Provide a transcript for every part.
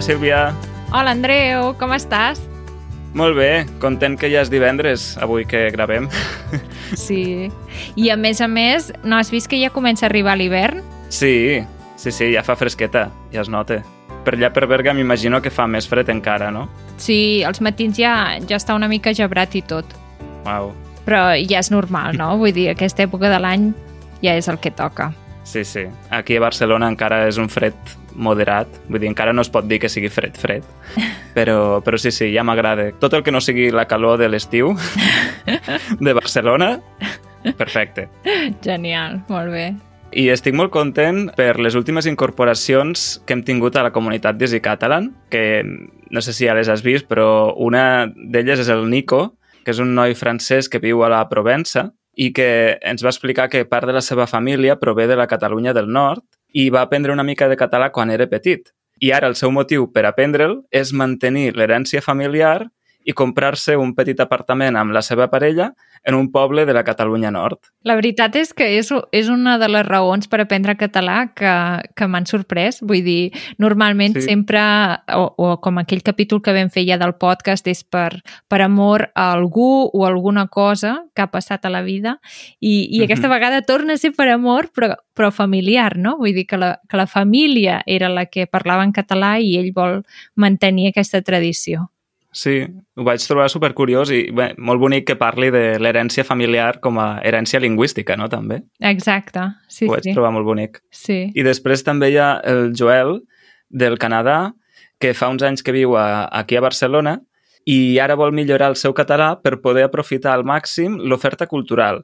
Hola, Sílvia. Hola, Andreu, com estàs? Molt bé, content que ja és divendres, avui que gravem. Sí. I a més a més, no has vist que ja comença a arribar l'hivern? Sí, sí, sí, ja fa fresqueta, ja es nota. Per allà per Berga m'imagino que fa més fred encara, no? Sí, els matins ja, ja està una mica gebrat i tot. Uau. Però ja és normal, no? Vull dir, aquesta època de l'any ja és el que toca. Sí, sí. Aquí a Barcelona encara és un fred moderat. Vull dir, encara no es pot dir que sigui fred, fred. Però, però sí, sí, ja m'agrada. Tot el que no sigui la calor de l'estiu de Barcelona, perfecte. Genial, molt bé. I estic molt content per les últimes incorporacions que hem tingut a la comunitat d'Easy Catalan, que no sé si ja les has vist, però una d'elles és el Nico, que és un noi francès que viu a la Provença i que ens va explicar que part de la seva família prové de la Catalunya del Nord i va aprendre una mica de català quan era petit. I ara el seu motiu per aprendre'l és mantenir l'herència familiar i comprar-se un petit apartament amb la seva parella en un poble de la Catalunya Nord. La veritat és que és, és una de les raons per aprendre català que, que m'han sorprès. Vull dir, normalment Sí. sempre, o, o com aquell capítol que vam fer ja del podcast, és per, per amor a algú o alguna cosa que ha passat a la vida i, i Mhm. aquesta vegada torna a ser per amor però, però familiar, no? Vull dir que la, que la família era la que parlava en català i ell vol mantenir aquesta tradició. Sí, ho vaig trobar supercuriós i bé, molt bonic que parli de l'herència familiar com a herència lingüística, no? També. Exacte, sí, ho vaig sí. trobar molt bonic. sí. I després també hi ha el Joel, del Canadà, que fa uns anys que viu a, aquí a Barcelona i ara vol millorar el seu català per poder aprofitar al màxim l'oferta cultural.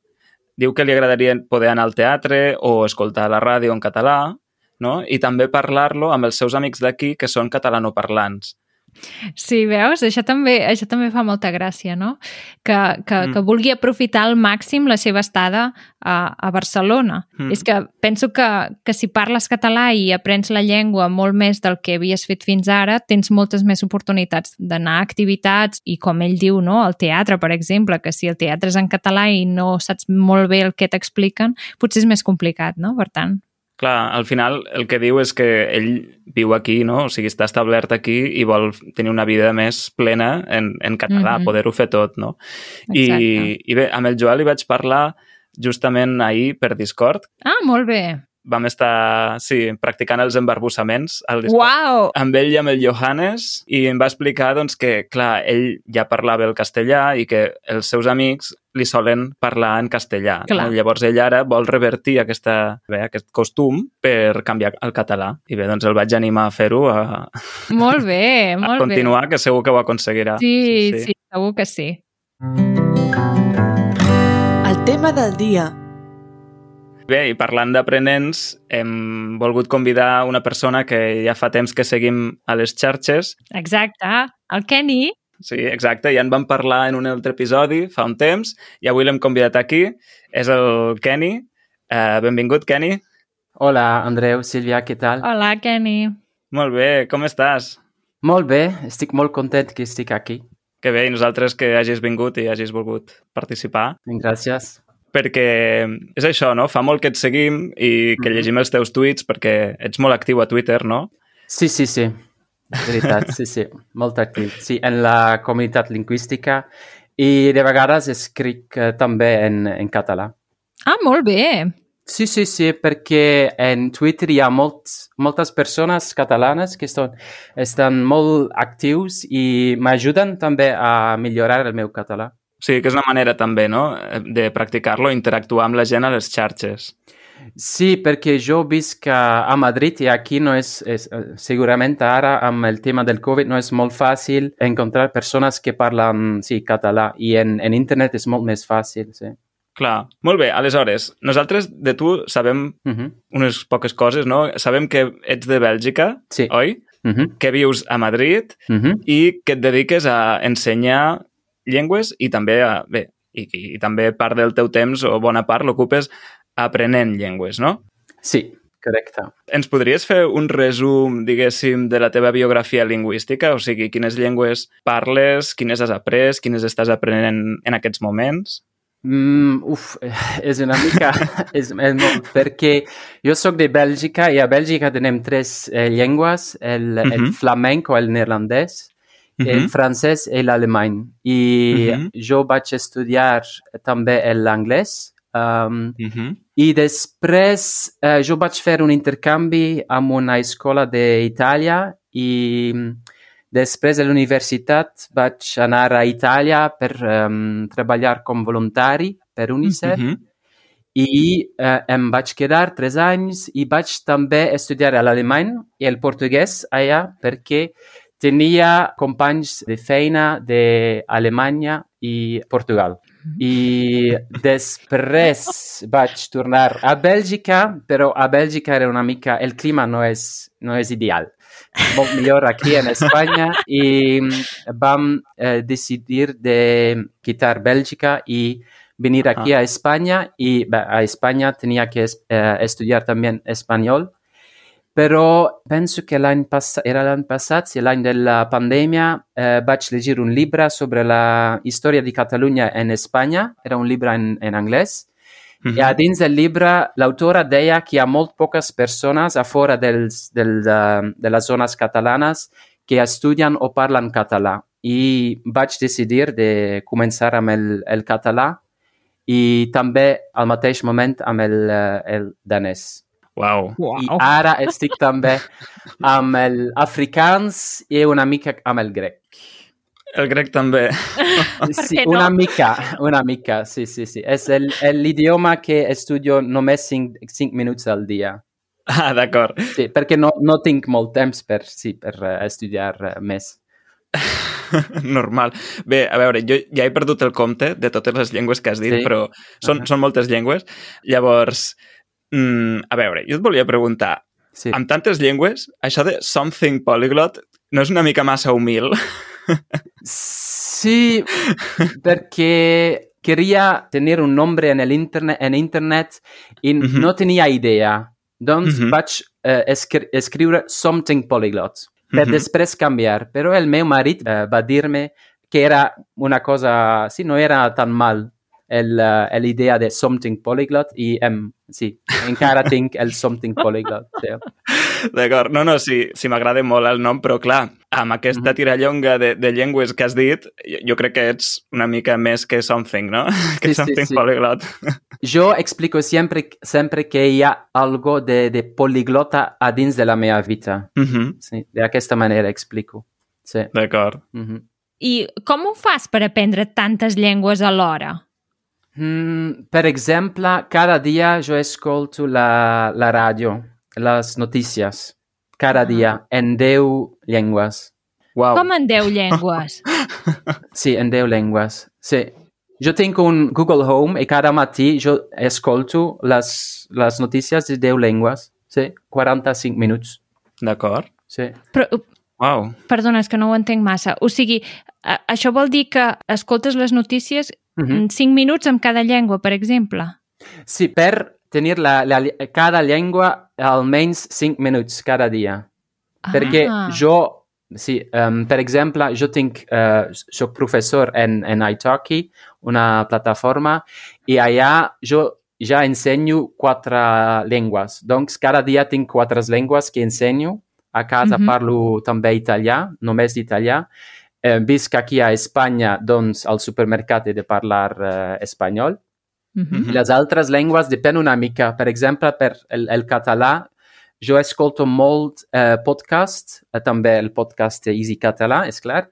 Diu que li agradaria poder anar al teatre o escoltar la ràdio en català, no? i també parlar-lo amb els seus amics d'aquí que són catalanoparlants. Sí, veus? Això també, això també fa molta gràcia, no? Que, que, Mm. que vulgui aprofitar al màxim la seva estada a, a Barcelona. Mm. Mm. És que penso que, que si parles català i aprens la llengua molt més del que havies fet fins ara, tens moltes més oportunitats d'anar a activitats i, com ell diu, no? al teatre, per exemple, que si el teatre és en català i no saps molt bé el que t'expliquen, potser és més complicat, no? Per tant, Clar, al final el que diu és que ell viu aquí, no? O sigui, està establert aquí i vol tenir una vida més plena en, en català, Mhm. poder-ho fer tot, no? I. I bé, amb el Joel hi vaig parlar justament ahir per Discord. Ah, molt bé. Vam estar, sí, practicant els embarbussaments al Discord. Uau! amb ell i amb el Johannes i em va explicar doncs, que, clar, ell ja parlava el castellà i que els seus amics li solen parlar en castellà. Clar. No? Llavors ell ara vol revertir aquesta, bé, aquest costum per canviar al català. I bé, doncs el vaig animar a fer-ho, a, Molt bé, a molt bé. continuar, que segur que ho aconseguirà. Sí, sí, sí, segur que sí. El tema del dia. Bé, i parlant d'aprenents, hem volgut convidar una persona que ja fa temps que seguim a les xarxes. Exacte. El Kenny, Sí, exacte, ja en vam parlar en un altre episodi fa un temps i avui l'hem convidat aquí. És el Kenny. Uh, benvingut, Kenny. Hola, Andreu, Sílvia, què tal? hola Kenny. Molt bé, com estàs? Molt bé, estic molt content que estic aquí. Que bé, i nosaltres que hagis vingut i hagis volgut participar. Gràcies. Perquè és això, no? Fa molt que et seguim i que Mhm. llegim els teus tuits perquè ets molt actiu a Twitter, no? Sí, sí, sí. Veritat, sí, sí. Molt actiu. Sí, en la comunitat lingüística i de vegades escric eh, també en, en català. Ah, molt bé. Sí, sí, sí, perquè en Twitter hi ha molts, moltes persones catalanes que estan, estan molt actius i m'ajuden també a millorar el meu català. Sí, que és una manera també, no?, de practicar-lo, interactuar amb la gent a les xarxes. Sí, perquè jo visc a a Madrid i aquí no és, és, eh, segurament ara amb el tema del Covid no és molt fàcil encontrar persones que parlen sí, català i en, en internet és molt més fàcil, sí. Clar. Molt bé, aleshores, nosaltres de tu sabem Uh -huh. unes poques coses, no? Sabem que ets de Bèlgica, Sí. oi? Uh -huh. Que vius a Madrid Uh -huh. i que et dediques a ensenyar llengües i també, a, bé, i, i també part del teu temps o bona part l'ocupes aprenent llengües, no? Sí, correcte. Ens podries fer un resum, diguéssim, de la teva biografia lingüística? O sigui, quines llengües parles, quines has après, quines estàs aprenent en aquests moments? Mm, uf, és una mica... és, és molt, perquè jo sóc de Bèlgica i a Bèlgica tenim tres eh, llengües, el, el Mhm. flamenco, el neerlandès, el Mhm. francès i l'alemany. I Mhm. jo vaig estudiar també l'anglès. Um, Mhm. I després eh, jo vaig fer un intercanvi amb una escola d'Itàlia i mm, després de l'universitat vaig anar a Itàlia per um, treballar com voluntari per UNICEF Mhm. i eh, em vaig quedar tres anys i vaig també estudiar l'alemany i el portuguès allà perquè tenia companys de feina d'Alemanya i Portugal. I després vaig tornar a Bèlgica, però a Bèlgica era una mica... El clima no és, no és ideal. Molt millor aquí en Espanya i vam eh, decidir de quitar Bèlgica y venir aquí a España y a España tenía que eh, estudiar también español. Però penso que l'any passat, era l'any passat, sí, l'any de la pandèmia, eh, vaig llegir un llibre sobre la història de Catalunya en Espanya. Era un llibre en, en anglès. Mhm. I a dins del llibre, l'autora deia que hi ha molt poques persones a fora dels, del, de, de les zones catalanes que estudien o parlen català. I vaig decidir de començar amb el, el català i també al mateix moment amb el, eh, el danès. Uau. I ara estic també amb el africans i una mica amb el grec. El grec també. Sí, no? una mica, una mica, sí, sí, sí. És el- el- l'idioma que estudio només 5, 5 minuts al dia. Ah, d'acord. Sí, perquè no, no tinc molt temps per, sí, per eh, estudiar eh, més. Normal. Bé, a veure, jo ja he perdut el compte de totes les llengües que has dit, Sí. però són, Ahà. són moltes llengües. Llavors, mm, a veure, jo et volia preguntar, Sí. amb tantes llengües, això de something polyglot no és una mica massa humil? Sí, perquè quería tener un nombre en el internet, en internet i Mhm. no tenia idea. Doncs Mhm. vaig eh, escri escriure Something Polyglot per Mhm. després canviar. Però el meu marit eh, va dir-me que era una cosa, sí, no era tan mal el, eh, l'idea de Something Polyglot i em, sí, encara tinc el Something Polyglot. Sí. D'acord, no, no, sí, sí m'agrada molt el nom, però clar, amb aquesta Mhm. tirallonga de, de llengües que has dit, jo, jo crec que ets una mica més que something, no? que Sí, sí, something sí. polyglot. Yo explico siempre, sempre que hi ha algo de, de poliglota a dins de la meva vida. Mhm, Sí, de aquesta manera explico. Sí. D'acord. Mhm. I com ho fas per aprendre tantes llengües alhora? Mm, per exemple, cada dia jo escolto la, la ràdio, les notícies, cada Ah. dia, en 10 llengües. Uau. Com en 10 llengües? Sí, en 10 llengües. Sí. Jo tinc un Google Home i cada matí jo escolto les, les notícies de 10 llengües. Sí, 45 minuts. D'acord. Sí. Però, Uau. perdona, és que no ho entenc massa. O sigui, a- això vol dir que escoltes les notícies En 5 minuts amb cada llengua, per exemple? Sí, per tenir la, la, cada llengua almenys 5 minuts cada dia. Perquè Ah. jo, sí, um, per exemple, jo tinc, uh, soc professor en, en italki, una plataforma, i allà jo ja ensenyo quatre llengües. Doncs cada dia tinc quatre llengües que ensenyo. A casa Mhm. parlo també italià, només d'italià. Eh, visc aquí a Espanya, doncs al supermercat he de parlar eh, espanyol. Mhm. I les altres llengües depèn una mica. Per exemple, per el, el català, jo escolto molt eh, podcast, eh, també el podcast Easy Català, és clar,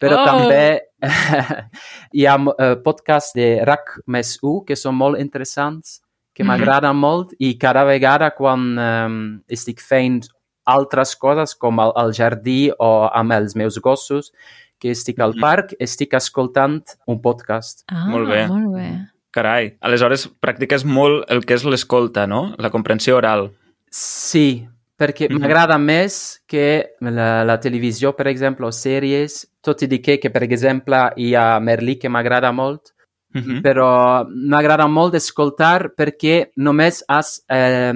però Oh! també hi ha eh, podcasts de RAC més U que són molt interessants, que Mhm. m'agraden molt, i cada vegada quan eh, estic fent altres coses com al, al jardí o amb els meus gossos, que estic al Mhm. parc, estic escoltant un podcast. Ah, Molt bé. Molt bé. Carai. Aleshores, practiques molt el que és l'escolta, no? La comprensió oral. Sí, perquè Mhm. m'agrada més que la, la televisió, per exemple, o sèries, tot i dir que, que per exemple, hi ha Merlí que m'agrada molt, Mhm. però m'agrada molt escoltar perquè només has, eh,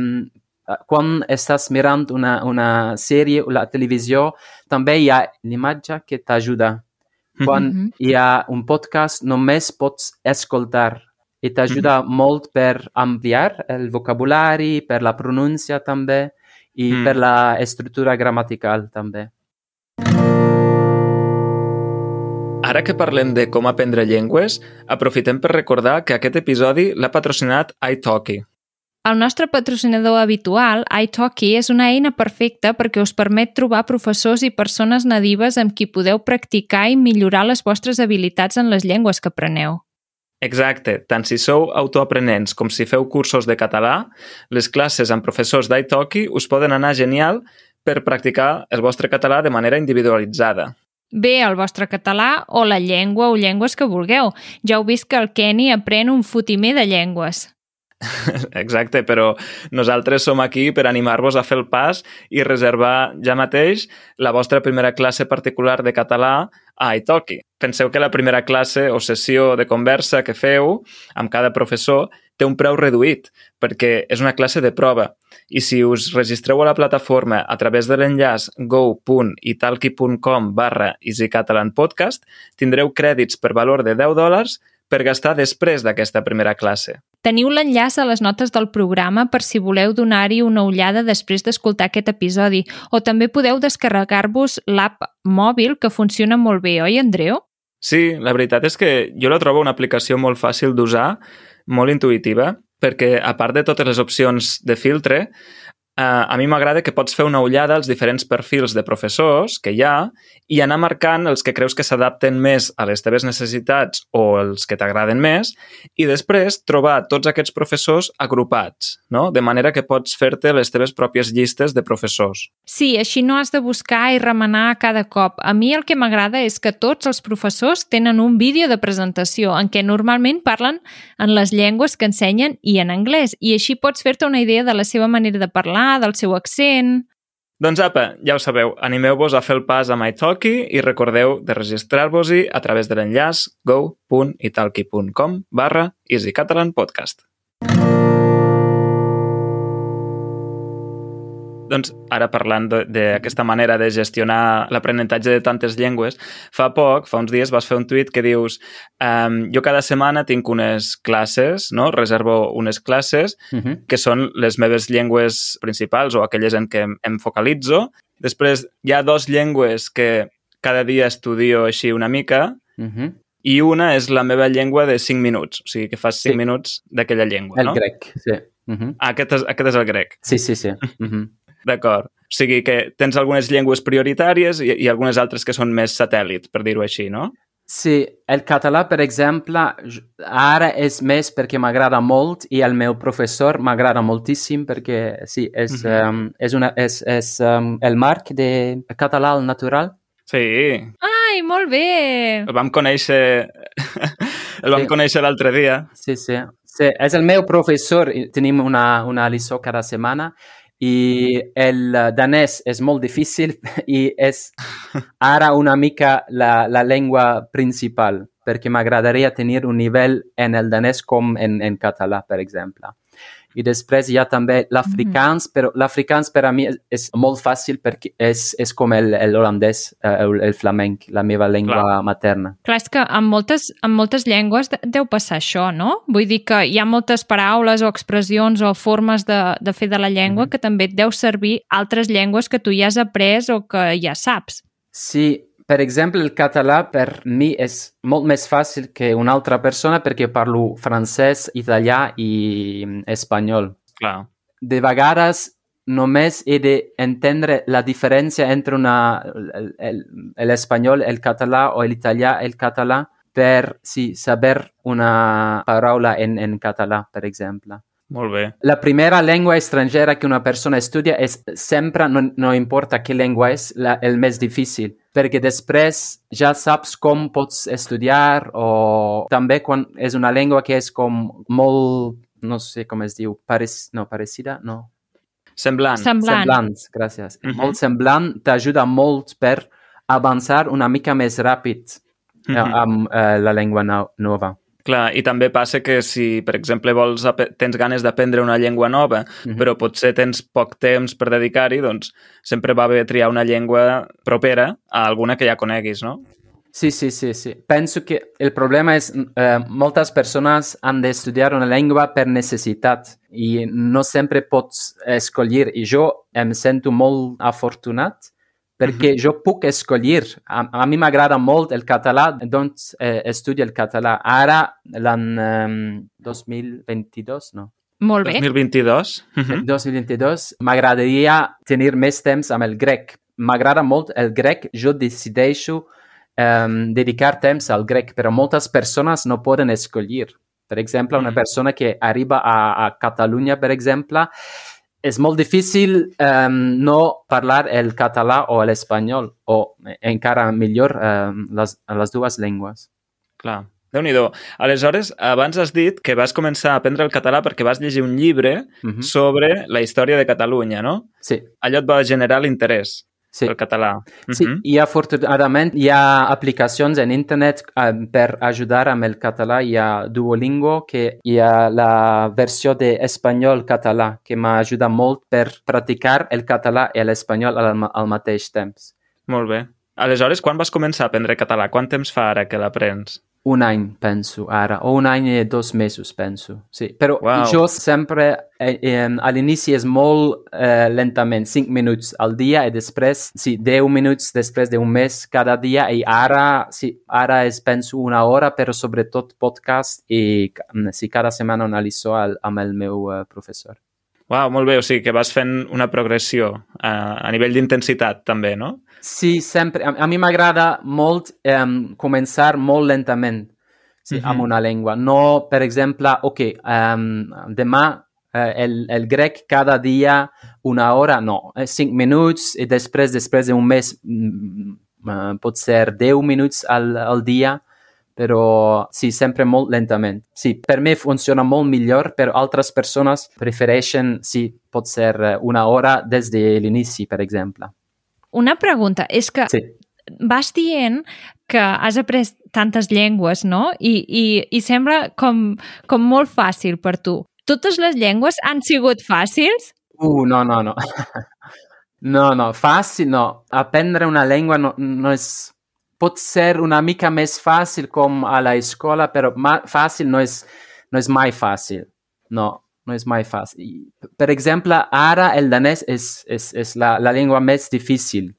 quan estàs mirant una, una sèrie o la televisió, també hi ha l'imatge que t'ajuda. Quan Mhm. hi ha un podcast, només pots escoltar i t'ajuda molt per ampliar el vocabulari, per la pronúncia també i Mm. per la estructura gramatical també. Ara que parlem de com aprendre llengües, aprofitem per recordar que aquest episodi l'ha patrocinat iTalki. El nostre patrocinador habitual, iTalki, és una eina perfecta perquè us permet trobar professors i persones nadives amb qui podeu practicar i millorar les vostres habilitats en les llengües que apreneu. Exacte, tant si sou autoaprenents com si feu cursos de català, les classes amb professors d'iTalki us poden anar genial per practicar el vostre català de manera individualitzada. Bé el vostre català o la llengua o llengües que vulgueu. Ja heu vist que el Kenny aprèn un fotimer de llengües. Exacte, però nosaltres som aquí per animar-vos a fer el pas i reservar ja mateix la vostra primera classe particular de català a iTalki. Penseu que la primera classe o sessió de conversa que feu amb cada professor té un preu reduït, perquè és una classe de prova. I si us registreu a la plataforma a través de l'enllaç go.italki.com barra easycatalanpodcast, tindreu crèdits per valor de 10 dòlars per gastar després d'aquesta primera classe. Teniu l'enllaç a les notes del programa per si voleu donar-hi una ullada després d'escoltar aquest episodi o també podeu descarregar-vos l'app mòbil que funciona molt bé, oi, Andreu? Sí, la veritat és que jo la trobo una aplicació molt fàcil d'usar, molt intuïtiva, perquè a part de totes les opcions de filtre, a mi m'agrada que pots fer una ullada als diferents perfils de professors que hi ha i anar marcant els que creus que s'adapten més a les teves necessitats o els que t'agraden més i després trobar tots aquests professors agrupats, no? de manera que pots fer-te les teves pròpies llistes de professors. Sí, així no has de buscar i remenar cada cop. A mi el que m'agrada és que tots els professors tenen un vídeo de presentació en què normalment parlen en les llengües que ensenyen i en anglès, i així pots fer-te una idea de la seva manera de parlar, del seu accent... Doncs apa, ja ho sabeu, animeu-vos a fer el pas amb iTalki i recordeu de registrar-vos-hi a través de l'enllaç go.italki.com barra easycatalanpodcast. Doncs ara parlant d'aquesta manera de gestionar l'aprenentatge de tantes llengües, fa poc, fa uns dies, vas fer un tuit que dius um, jo cada setmana tinc unes classes, no? reservo unes classes Uh -huh. que són les meves llengües principals o aquelles en què em, em focalitzo. Després hi ha dos llengües que cada dia estudio així una mica Uh -huh. i una és la meva llengua de 5 minuts, o sigui que fas 5 Sí. minuts d'aquella llengua, El no? grec, sí. Uh -huh. Aquest, és, aquest és el grec, Sí, sí, sí. Uh -huh. D'acord. O sigui que tens algunes llengües prioritàries i, i algunes altres que són més satèl·lit, per dir-ho així, no? Sí, el català, per exemple, ara és més perquè m'agrada molt i el meu professor m'agrada moltíssim perquè, sí, és, Mhm. um, és, una, és, és um, el marc de català al natural. Sí, Ai, molt bé! el vam conèixer... el vam Sí. conèixer l'altre dia. Sí, sí. sí, és el meu professor, tenim una, una lliçó cada setmana i el danès és molt difícil i és ara una mica la, la llengua principal perquè m'agradaria tenir un nivell en el danès com en, en català, per exemple. I després hi ha també l'africans, però l'africans per a mi és, és molt fàcil perquè és, és com el, el holandès, eh, el, el flamenc, la meva llengua Clar. materna. Clar, és que en moltes, en moltes llengües de- deu passar això, no? Vull dir que hi ha moltes paraules o expressions o formes de, de fer de la llengua Mhm. que també et deu servir altres llengües que tu ja has après o que ja saps. Sí, per exemple, el català per mi és molt més fàcil que una altra persona perquè parlo francès, italià i mm, espanyol. Clar. De vegades només he d'entendre la diferència entre una, el- el- l'espanyol, el català o l'italià, el català per sí, saber una paraula en, en català, per exemple. Molt bé. La primera lengua estrangera que una persona estudia és sempre, no, no importa què llengua és, la, el més difícil, perquè després ja saps com pots estudiar o també quan és una llengua que és com molt, no sé com es diu, parec, no, parecida, no, Semblant. Semblant. semblant, gràcies. Mhm. Molt semblant t'ajuda molt per avançar una mica més ràpid eh, Mhm. amb eh, la llengua no, nova. Clar, i també passa que si, per exemple, vols tens ganes d'aprendre una llengua nova, Mhm. però potser tens poc temps per dedicar-hi, doncs sempre va bé triar una llengua propera a alguna que ja coneguis, no? Sí, sí, sí, sí. Penso que el problema és eh, moltes persones han d'estudiar una llengua per necessitat i no sempre pots escollir. I jo em sento molt afortunat perquè jo puc escollir. A, a mi m'agrada molt el català, doncs eh, estudio el català. Ara, l'any eh, 2022, no? Molt bé. 2022. Mhm. 2022, m'agradaria tenir més temps amb el grec. M'agrada molt el grec, jo decideixo um, dedicar temps al grec, però moltes persones no poden escollir. Per exemple, una Mm. persona que arriba a, a Catalunya, per exemple, és molt difícil um, no parlar el català o l'espanyol, o eh, encara millor um, les, les dues llengües. Clar. déu nhi Aleshores, abans has dit que vas començar a aprendre el català perquè vas llegir un llibre Mhm. sobre la història de Catalunya, no? Sí, Allò et va generar l'interès sí. pel català. Sí, Mhm. i afortunadament hi ha aplicacions en internet eh, per ajudar amb el català. Hi ha Duolingo, que hi ha la versió d'espanyol-català, que m'ajuda molt per practicar el català i l'espanyol al, al mateix temps. Molt bé. Aleshores, quan vas començar a aprendre català? Quant temps fa ara que l'aprens? Un any, penso, ara, o un any i dos mesos, penso. Sí, però Wow. jo sempre, eh, eh, a l'inici és molt eh, lentament, 5 minuts al dia i després, sí, 10 minuts després d'un mes cada dia i ara, sí, ara és, penso, una hora, però sobretot podcast i mm, sí, cada setmana una lliçó al, amb el meu eh, professor. Uau, molt bé. O sigui, que vas fent una progressió a, a nivell d'intensitat, també, no? Sí, sempre. A, a mi m'agrada molt um, començar molt lentament sí, Mhm. amb una llengua. No, per exemple, ok, um, demà eh, el, el grec cada dia una hora, no, eh, cinc minuts i després, després d'un mes mm, eh, pot ser 10 minuts al, al dia, però sí, sempre molt lentament. Sí, per mi funciona molt millor, però altres persones prefereixen, sí, pot ser eh, una hora des de l'inici, per exemple. Una pregunta, és que Sí. vas dient que has après tantes llengües, no? I, i, i sembla com, com molt fàcil per tu. Totes les llengües han sigut fàcils? Uh, no, no, no. no, no, fàcil no. Aprendre una llengua no, no és... Pot ser una mica més fàcil com a la escola, però fàcil no és, no és mai fàcil. No, no és mai fàcil. Per exemple, ara el danès és, és, és la, la llengua més difícil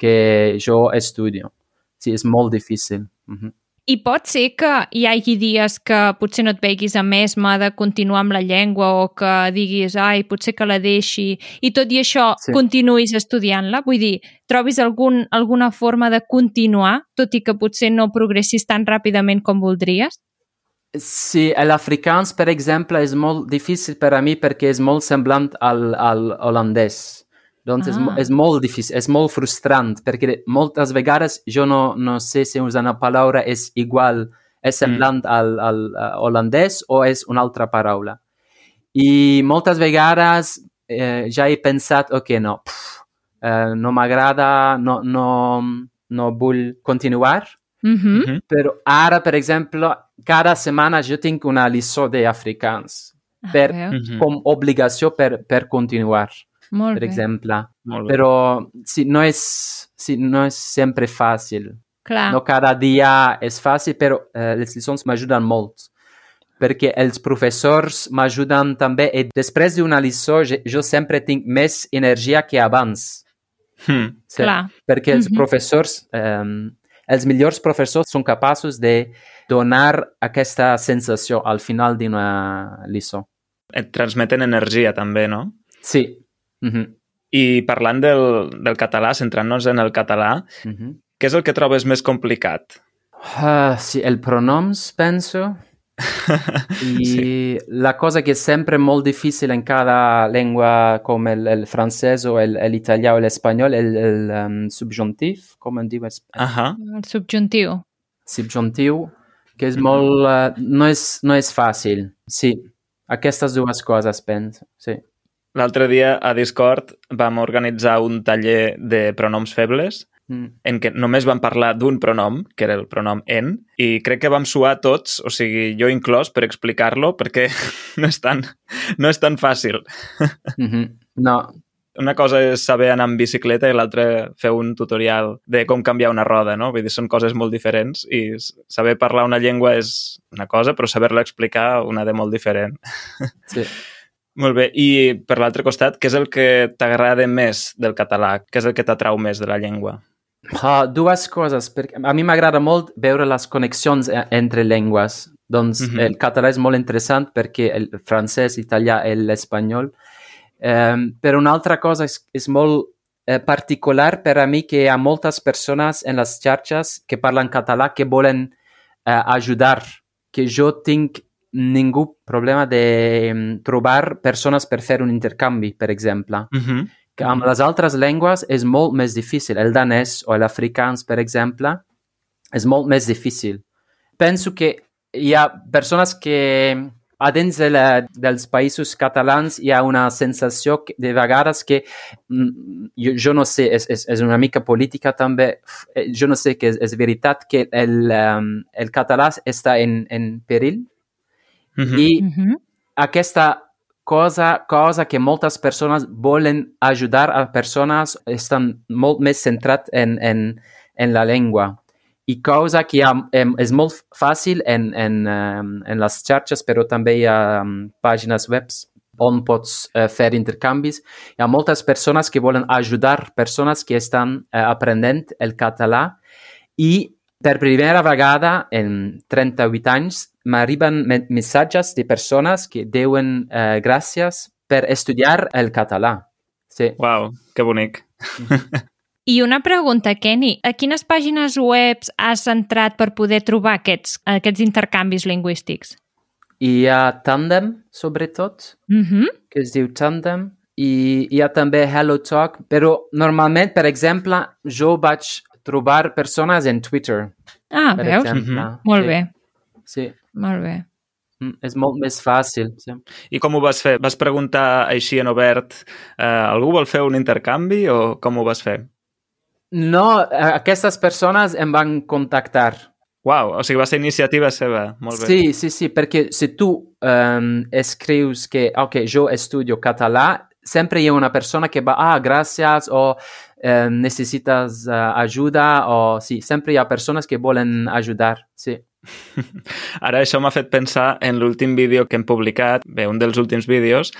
que jo estudio. Sí, és molt difícil. Uh -huh. I pot ser que hi hagi dies que potser no et veguis a mesma de continuar amb la llengua o que diguis, ai, potser que la deixi, i tot i això Sí. continuïs estudiant-la? Vull dir, trobis algun, alguna forma de continuar, tot i que potser no progressis tan ràpidament com voldries? Sí, l'afrikaans, per exemple, és molt difícil per a mi perquè és molt semblant al, al holandès. Doncs és, Ah. és molt difícil, és molt frustrant, perquè moltes vegades jo no, no sé si una paraula és igual, és semblant al, al uh, holandès o és una altra paraula. I moltes vegades eh, ja he pensat, ok, no, pff, eh, no m'agrada, no, no, no vull continuar, Mm -hmm. Mhm. però ara, per exemple, cada setmana jo tinc una lliçó d'afrikaans per, Mhm. com obligació per, per continuar, Molt per bé. exemple. Molt bé. Però sí, no és, sí, no és sempre fàcil. Clar. No cada dia és fàcil, però eh, les lliçons m'ajuden molt. Perquè els professors m'ajuden també i després d'una lliçó jo, jo sempre tinc més energia que abans. Hmm. Sí, Clar. Perquè els Mhm. professors, eh, els millors professors són capaços de donar aquesta sensació al final d'una lliçó. Et transmeten energia, també, no? Sí. Mhm, I parlant del, del català, centrant-nos en el català, mhm. què és el que trobes més complicat? Ah, sí, el pronoms, penso. I Sí. la cosa que és sempre molt difícil en cada llengua com el, el francès o el- l'italià o l'espanyol, el, el um, subjuntif, com en diu es- Ahà. El subjuntiu. subjuntiu, que és molt... Uh, no, és, no és fàcil. Sí, aquestes dues coses, penso. Sí. L'altre dia a Discord vam organitzar un taller de pronoms febles Mm. en què només vam parlar d'un pronom, que era el pronom en, i crec que vam suar tots, o sigui, jo inclòs, per explicar-lo, perquè no és tan, no és tan fàcil. Mhm. No, una cosa és saber anar amb bicicleta i l'altra fer un tutorial de com canviar una roda, no? Vull dir, són coses molt diferents i saber parlar una llengua és una cosa, però saber-la explicar una de molt diferent. Sí. Molt bé, i per l'altre costat, què és el que t'agrada més del català? Què és el que t'atrau més de la llengua? Uh, dues coses. Perquè a mi m'agrada molt veure les connexions eh, entre llengües. Doncs Mhm. el català és molt interessant perquè el francès, italià i l'espanyol. Um, però una altra cosa és, és molt eh, particular per a mi que hi ha moltes persones en les xarxes que parlen català que volen eh, ajudar. Que jo tinc ningú problema de mm, trobar persones per fer un intercanvi, per exemple Uh -huh. que amb les altres llengües és molt més difícil. El danès o l'africans, per exemple, és molt més difícil. Penso que hi ha persones que a dins de la, dels països catalans hi ha una sensació que, de vegades que mm, jo, jo no sé, és, és, és una mica política també, eh, jo no sé que és, és veritat que el, um, el català està en, en perill -huh. i Uh -huh. aquesta cosa, cosa que moltes persones volen ajudar a persones estan molt més centrat en, en, en la llengua. I cosa que ha, em, és molt fàcil en, en, en les xarxes, però també hi ha pàgines webs on pots uh, fer intercanvis. Hi ha moltes persones que volen ajudar persones que estan uh, aprenent el català i per primera vegada en 38 anys m'arriben missatges de persones que diuen uh, gràcies per estudiar el català. Sí. Uau, que bonic. I una pregunta, Kenny. A quines pàgines webs has entrat per poder trobar aquests, aquests intercanvis lingüístics? Hi ha Tandem, sobretot, Uh -huh. que es diu Tandem, i hi ha també Hello Talk, però normalment, per exemple, jo vaig trobar persones en Twitter, Ah, per veus? exemple. Molt sí. bé, Sí, molt bé. Mm, és molt més fàcil. Sí. I com ho vas fer? Vas preguntar així en obert eh, algú vol fer un intercanvi o com ho vas fer? No, aquestes persones em van contactar. Uau, o sigui, va ser iniciativa seva. Molt bé. Sí, sí, sí, perquè si tu um, escrius que, ok, jo estudio català, sempre hi ha una persona que va, ah, gràcies, o eh, necessites uh, ajuda, o sí, sempre hi ha persones que volen ajudar, sí. Ara això m'ha fet pensar en l'últim vídeo que hem publicat, bé, un dels últims vídeos,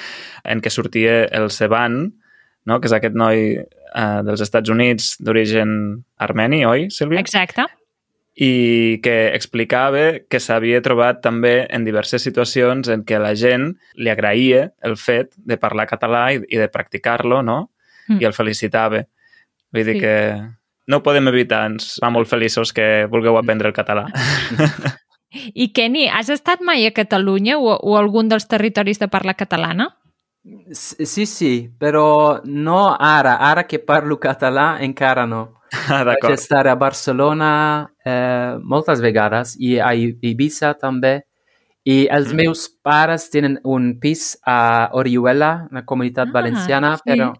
en què sortia el Seban, no? que és aquest noi eh, dels Estats Units d'origen armeni, oi, Sílvia? Exacte. i que explicava que s'havia trobat també en diverses situacions en què la gent li agraïa el fet de parlar català i, i de practicar-lo, no? Mm. I el felicitava. Vull dir Sí. que no ho podem evitar, ens fa molt feliços que vulgueu aprendre el català. I Kenny, has estat mai a Catalunya o, o algun dels territoris de parla catalana? Sí, sí, però no ara, ara que parlo català encara no. Ah, Vaig D'acord. estar a Barcelona eh, moltes vegades i a I- Ibiza també. I els Mm. meus pares tenen un pis a Orihuela, la comunitat Ah, valenciana, sí. però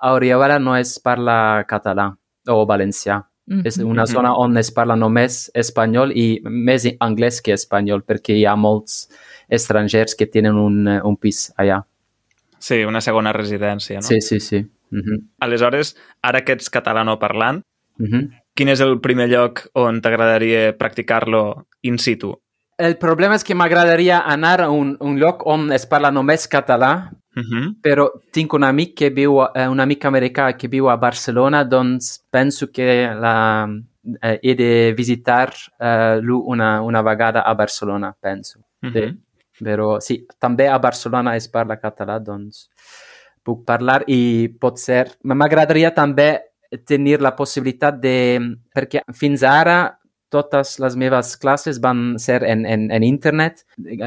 a Orihuela no es parla català o valencià. Mhm. És una zona on es parla només espanyol i més anglès que espanyol, perquè hi ha molts estrangers que tenen un, un pis allà. Sí, una segona residència, no? Sí, sí, sí. Mhm, Aleshores, ara que ets catalanoparlant, mhm. quin és el primer lloc on t'agradaria practicar-lo in situ? El problema és que m'agradaria anar a un, un lloc on es parla només català, -huh. però tinc un amic que viu, eh, un amic americà que viu a Barcelona, doncs penso que la, eh, he de visitar eh, lui una, una vegada a Barcelona, penso. Uh Sí. Però sí, també a Barcelona es parla català, doncs puc parlar i pot ser... M'agradaria també tenir la possibilitat de... Perquè fins ara totes les meves classes van ser en, en, en internet.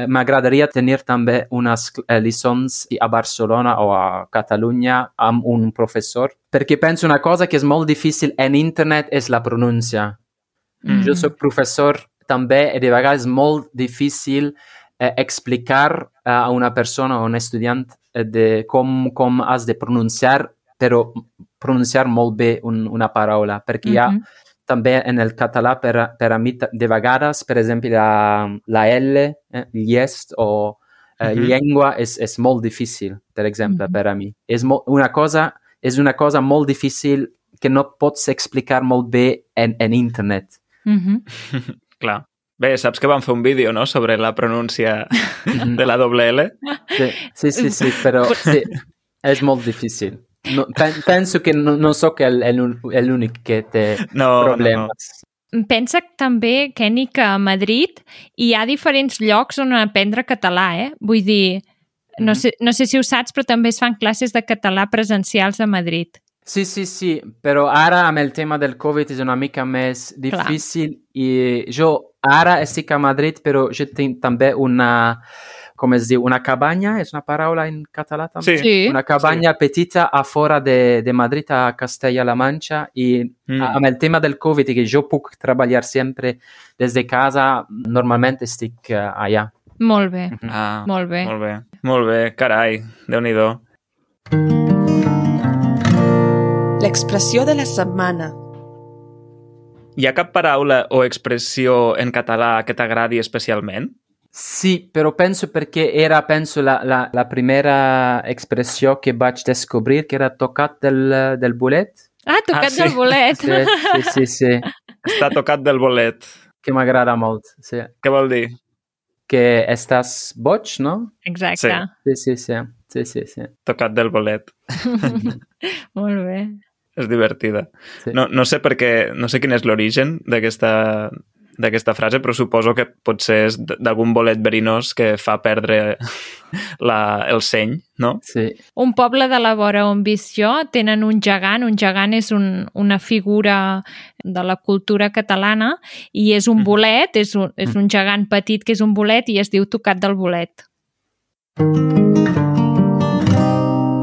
M'agradaria tenir també unes eh, lliçons a Barcelona o a Catalunya amb un professor, perquè penso una cosa que és molt difícil en internet és la pronúncia. Mm. Jo sóc professor també i de vegades és molt difícil eh, explicar a una persona o un estudiant eh, de com, com has de pronunciar, però pronunciar molt bé un, una paraula, perquè hi ha Mhm. També en el català per, a- per a mi de vegades, per exemple, la, la L, eh, llest o eh, Mhm. llengua és, és molt difícil, per exemple, Mhm. per a mi. És mo una cosa és una cosa molt difícil que no pots explicar molt bé en, en internet. Mm -hmm. Clar. Bé, saps que van fer un vídeo, no?, sobre la pronúncia de la doble L. Sí, sí, sí, sí però sí, és molt difícil. No, penso que no, no sóc l'únic que té no, problemes. No, no. Pensa també, Kenny, que a Madrid hi ha diferents llocs on aprendre català, eh? Vull dir, no sé, no sé si ho saps, però també es fan classes de català presencials a Madrid. Sí, sí, sí, però ara amb el tema del Covid és una mica més difícil Clar. i jo ara estic a Madrid, però jo tinc també una, com es diu, una cabanya, és una paraula en català també? Sí. sí. Una cabanya sí. petita a fora de, de Madrid, a Castella-La Manxa, i mm. amb el tema del Covid, que jo puc treballar sempre des de casa, normalment estic uh, allà. Molt bé, ah, molt bé. Molt bé, molt bé, carai, déu nhi L'expressió de la setmana. Hi ha cap paraula o expressió en català que t'agradi especialment? Sí, però penso perquè era, penso, la, la, la primera expressió que vaig descobrir, que era tocat del, del bolet. Ah, tocat ah, sí. del bolet. Sí, sí, sí, sí. Està tocat del bolet. Que m'agrada molt, sí. Què vol dir? Que estàs boig, no? Exacte. Sí, sí, sí. sí, sí, sí. Tocat del bolet. molt bé. És divertida. Sí. No, no sé per què, no sé quin és l'origen d'aquesta d'aquesta frase, però suposo que potser és d'algun bolet verinós que fa perdre la, el seny, no? Sí. Un poble de la vora on visc jo tenen un gegant, un gegant és un, una figura de la cultura catalana i és un mm. bolet, és un, és un gegant petit que és un bolet i es diu tocat del bolet.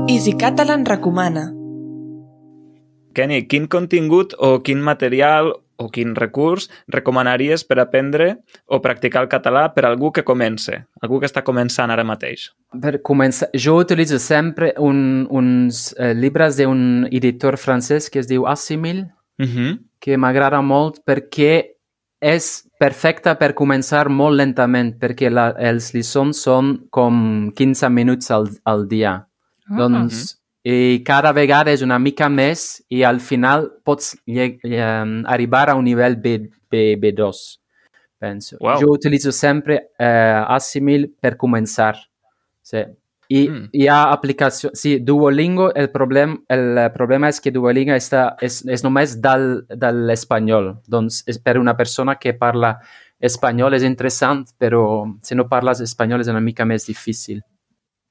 Easy Catalan recomana. Kenny, quin contingut o quin material o quin recurs recomanaries per aprendre o practicar el català per a algú que comence, algú que està començant ara mateix? Per començar, jo utilitzo sempre un, uns eh, llibres d'un editor francès que es diu Assimil, uh -huh. que m'agrada molt perquè és perfecta per començar molt lentament, perquè la, els lliçons són com 15 minuts al, al dia. Ah. Doncs i cada vegada és una mica més i al final pots um, arribar a un nivell B, B, B2, penso. Wow. Jo utilitzo sempre uh, Assimil per començar. Sí. I mm. hi ha aplicacions... Sí, Duolingo, el, problem, el problema és que Duolingo està, és, és només del, de l'espanyol. Doncs és per una persona que parla espanyol és interessant, però si no parles espanyol és una mica més difícil.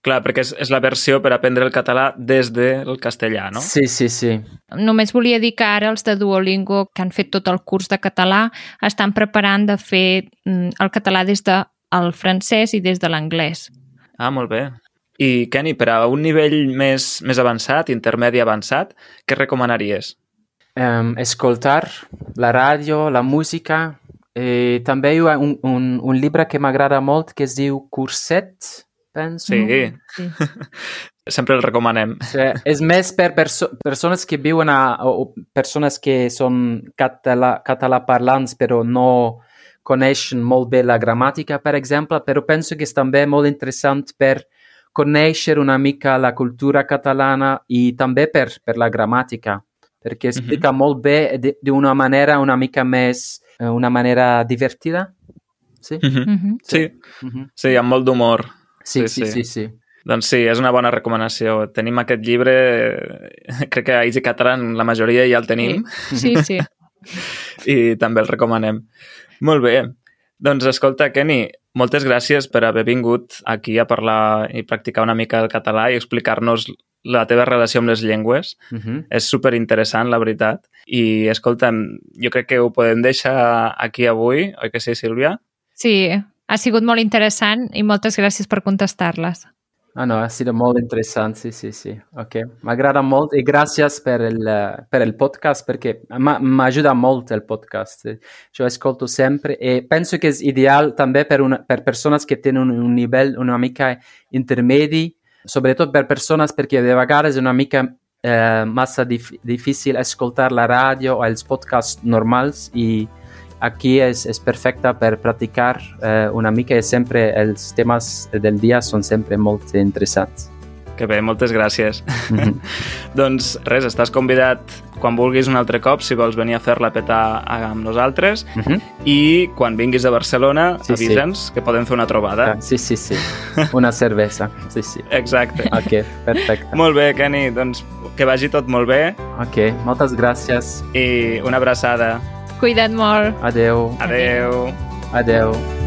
Clar, perquè és, és la versió per aprendre el català des del castellà, no? Sí, sí, sí. Només volia dir que ara els de Duolingo, que han fet tot el curs de català, estan preparant de fer mm, el català des del francès i des de l'anglès. Ah, molt bé. I, Kenny, per a un nivell més, més avançat, intermedi avançat, què recomanaries? Um, escoltar la ràdio, la música. Eh, també hi ha un, un, un llibre que m'agrada molt que es diu Curset, penso. Sí, sí. sempre el recomanem. Sí. És més per perso persones que viuen a, o persones que són català, català parlants però no coneixen molt bé la gramàtica, per exemple, però penso que és també molt interessant per conèixer una mica la cultura catalana i també per, per la gramàtica, perquè explica mm -hmm. molt bé d'una manera una mica més, eh, una manera divertida. Sí? Mm -hmm. Sí, mm -hmm. sí, amb molt d'humor. Sí, sí, sí, sí, sí. Doncs sí, és una bona recomanació. Tenim aquest llibre, crec que a Easy Catalan la majoria ja el tenim. Sí, sí. sí. I també el recomanem. Molt bé. Doncs escolta, Kenny, moltes gràcies per haver vingut aquí a parlar i practicar una mica el català i explicar-nos la teva relació amb les llengües. Uh -huh. Mhm. És super interessant, la veritat. I, escolta'm, jo crec que ho podem deixar aquí avui, oi que sí, Sílvia? Sí, ha sigut molt interessant i moltes gràcies per contestar-les. Ah, no, ha sigut molt interessant, sí, sí, sí. Ok, m'agrada molt i gràcies per el, per el podcast perquè m'ajuda molt el podcast. Jo ascolto sempre i penso que és ideal també per, una, per persones que tenen un, un nivell una mica intermedi, sobretot per persones de vegades és una mica eh, massa dif difícil ascoltar la ràdio o els podcasts normals i aquí és, és perfecta per practicar eh, una mica i sempre els temes del dia són sempre molt interessants. Que bé, moltes gràcies. Mm -hmm. doncs res, estàs convidat quan vulguis un altre cop, si vols venir a fer-la petar amb nosaltres. Mm -hmm. I quan vinguis a Barcelona, Sí, sí. avisa'ns que podem fer una trobada. Ah, sí, sí, sí. Una cervesa. Sí, sí. Exacte. Ok, perfecte. molt bé, Kenny. Doncs que vagi tot molt bé Ok, moltes gràcies. i una abraçada. Cuidado, more. Adeus. Adeus. Adeus.